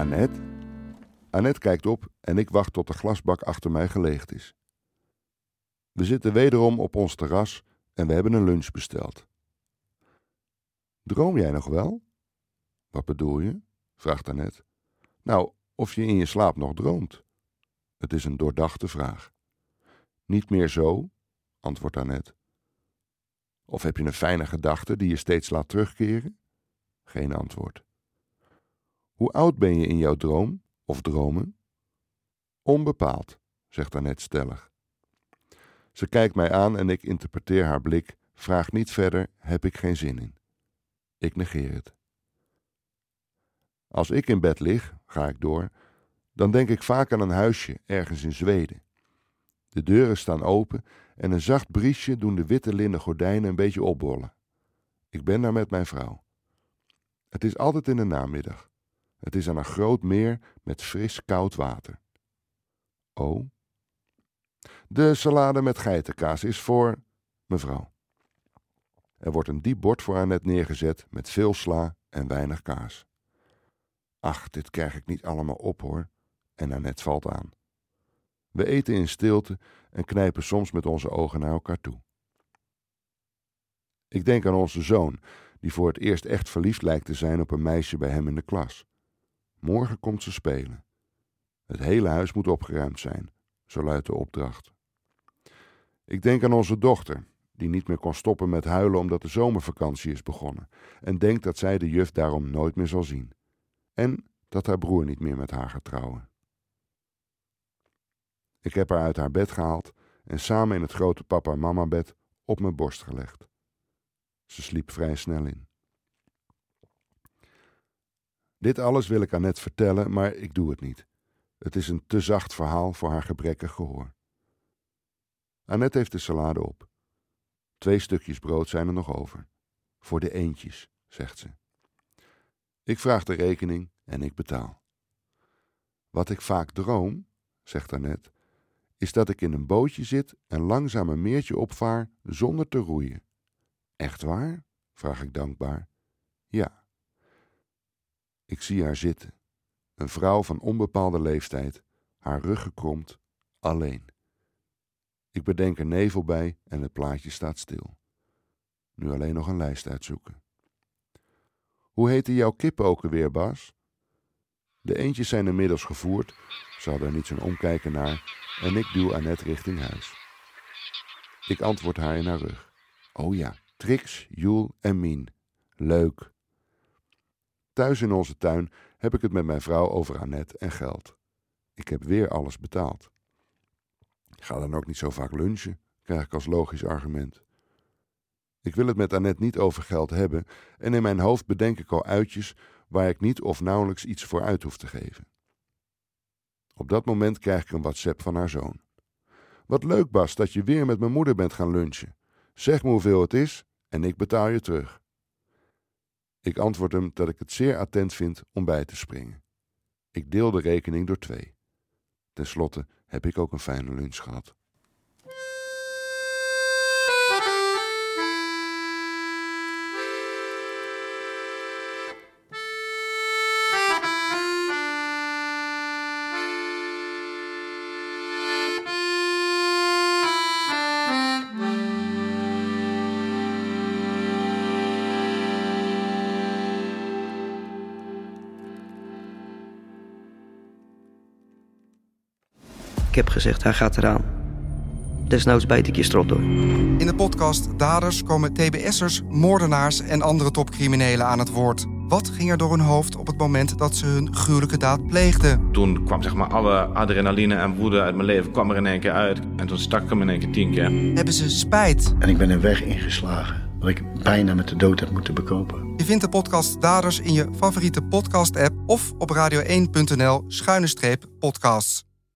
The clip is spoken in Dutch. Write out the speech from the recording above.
Annette? Annette kijkt op en ik wacht tot de glasbak achter mij geleegd is. We zitten wederom op ons terras en we hebben een lunch besteld. Droom jij nog wel? Wat bedoel je? vraagt Annette. Nou, of je in je slaap nog droomt. Het is een doordachte vraag. Niet meer zo, antwoordt Annette. Of heb je een fijne gedachte die je steeds laat terugkeren? Geen antwoord. Hoe oud ben je in jouw droom of dromen? Onbepaald, zegt Annette stellig. Ze kijkt mij aan en ik interpreteer haar blik, vraag niet verder, heb ik geen zin in. Ik negeer het. Als ik in bed lig, ga ik door, dan denk ik vaak aan een huisje ergens in Zweden. De deuren staan open en een zacht briesje doen de witte linnen gordijnen een beetje opbollen. Ik ben daar met mijn vrouw. Het is altijd in de namiddag. Het is aan een groot meer met fris koud water. Oh. De salade met geitenkaas is voor mevrouw. Er wordt een diep bord voor net neergezet met veel sla en weinig kaas. Ach, dit krijg ik niet allemaal op hoor. En Annette valt aan. We eten in stilte en knijpen soms met onze ogen naar elkaar toe. Ik denk aan onze zoon, die voor het eerst echt verliefd lijkt te zijn op een meisje bij hem in de klas. Morgen komt ze spelen. Het hele huis moet opgeruimd zijn, zo luidt de opdracht. Ik denk aan onze dochter, die niet meer kon stoppen met huilen omdat de zomervakantie is begonnen, en denkt dat zij de juf daarom nooit meer zal zien. En dat haar broer niet meer met haar gaat trouwen. Ik heb haar uit haar bed gehaald en samen in het grote papa-mama-bed op mijn borst gelegd. Ze sliep vrij snel in. Dit alles wil ik Annette vertellen, maar ik doe het niet. Het is een te zacht verhaal voor haar gebrekkig gehoor. Annette heeft de salade op. Twee stukjes brood zijn er nog over. Voor de eentjes, zegt ze. Ik vraag de rekening en ik betaal. Wat ik vaak droom, zegt Annette, is dat ik in een bootje zit en langzaam een meertje opvaar zonder te roeien. Echt waar? vraag ik dankbaar. Ja. Ik zie haar zitten, een vrouw van onbepaalde leeftijd, haar rug gekromd, alleen. Ik bedenk er nevel bij en het plaatje staat stil. Nu alleen nog een lijst uitzoeken. Hoe heten jouw kippen ook alweer, Bas? De eentjes zijn inmiddels gevoerd, hadden er niet zo'n omkijken naar, en ik duw Annette richting huis. Ik antwoord haar in haar rug. Oh ja, Trix, Joel en Mien. Leuk. Thuis in onze tuin heb ik het met mijn vrouw over Annette en geld. Ik heb weer alles betaald. Ik ga dan ook niet zo vaak lunchen, krijg ik als logisch argument. Ik wil het met Annette niet over geld hebben en in mijn hoofd bedenk ik al uitjes waar ik niet of nauwelijks iets voor uit hoef te geven. Op dat moment krijg ik een WhatsApp van haar zoon. Wat leuk, Bas, dat je weer met mijn moeder bent gaan lunchen. Zeg me hoeveel het is en ik betaal je terug. Ik antwoord hem dat ik het zeer attent vind om bij te springen. Ik deel de rekening door twee. Ten slotte heb ik ook een fijne lunch gehad. Ik heb gezegd, hij gaat eraan. Desnoods bijt ik je strot door. In de podcast Daders komen TBS'ers, moordenaars en andere topcriminelen aan het woord. Wat ging er door hun hoofd op het moment dat ze hun gruwelijke daad pleegden? Toen kwam zeg maar alle adrenaline en woede uit mijn leven kwam er in één keer uit. En toen stak ik hem in één keer tien keer. Hebben ze spijt? En ik ben een weg ingeslagen dat ik bijna met de dood heb moeten bekopen. Je vindt de podcast Daders in je favoriete podcast-app of op radio1.nl schuine streep podcasts.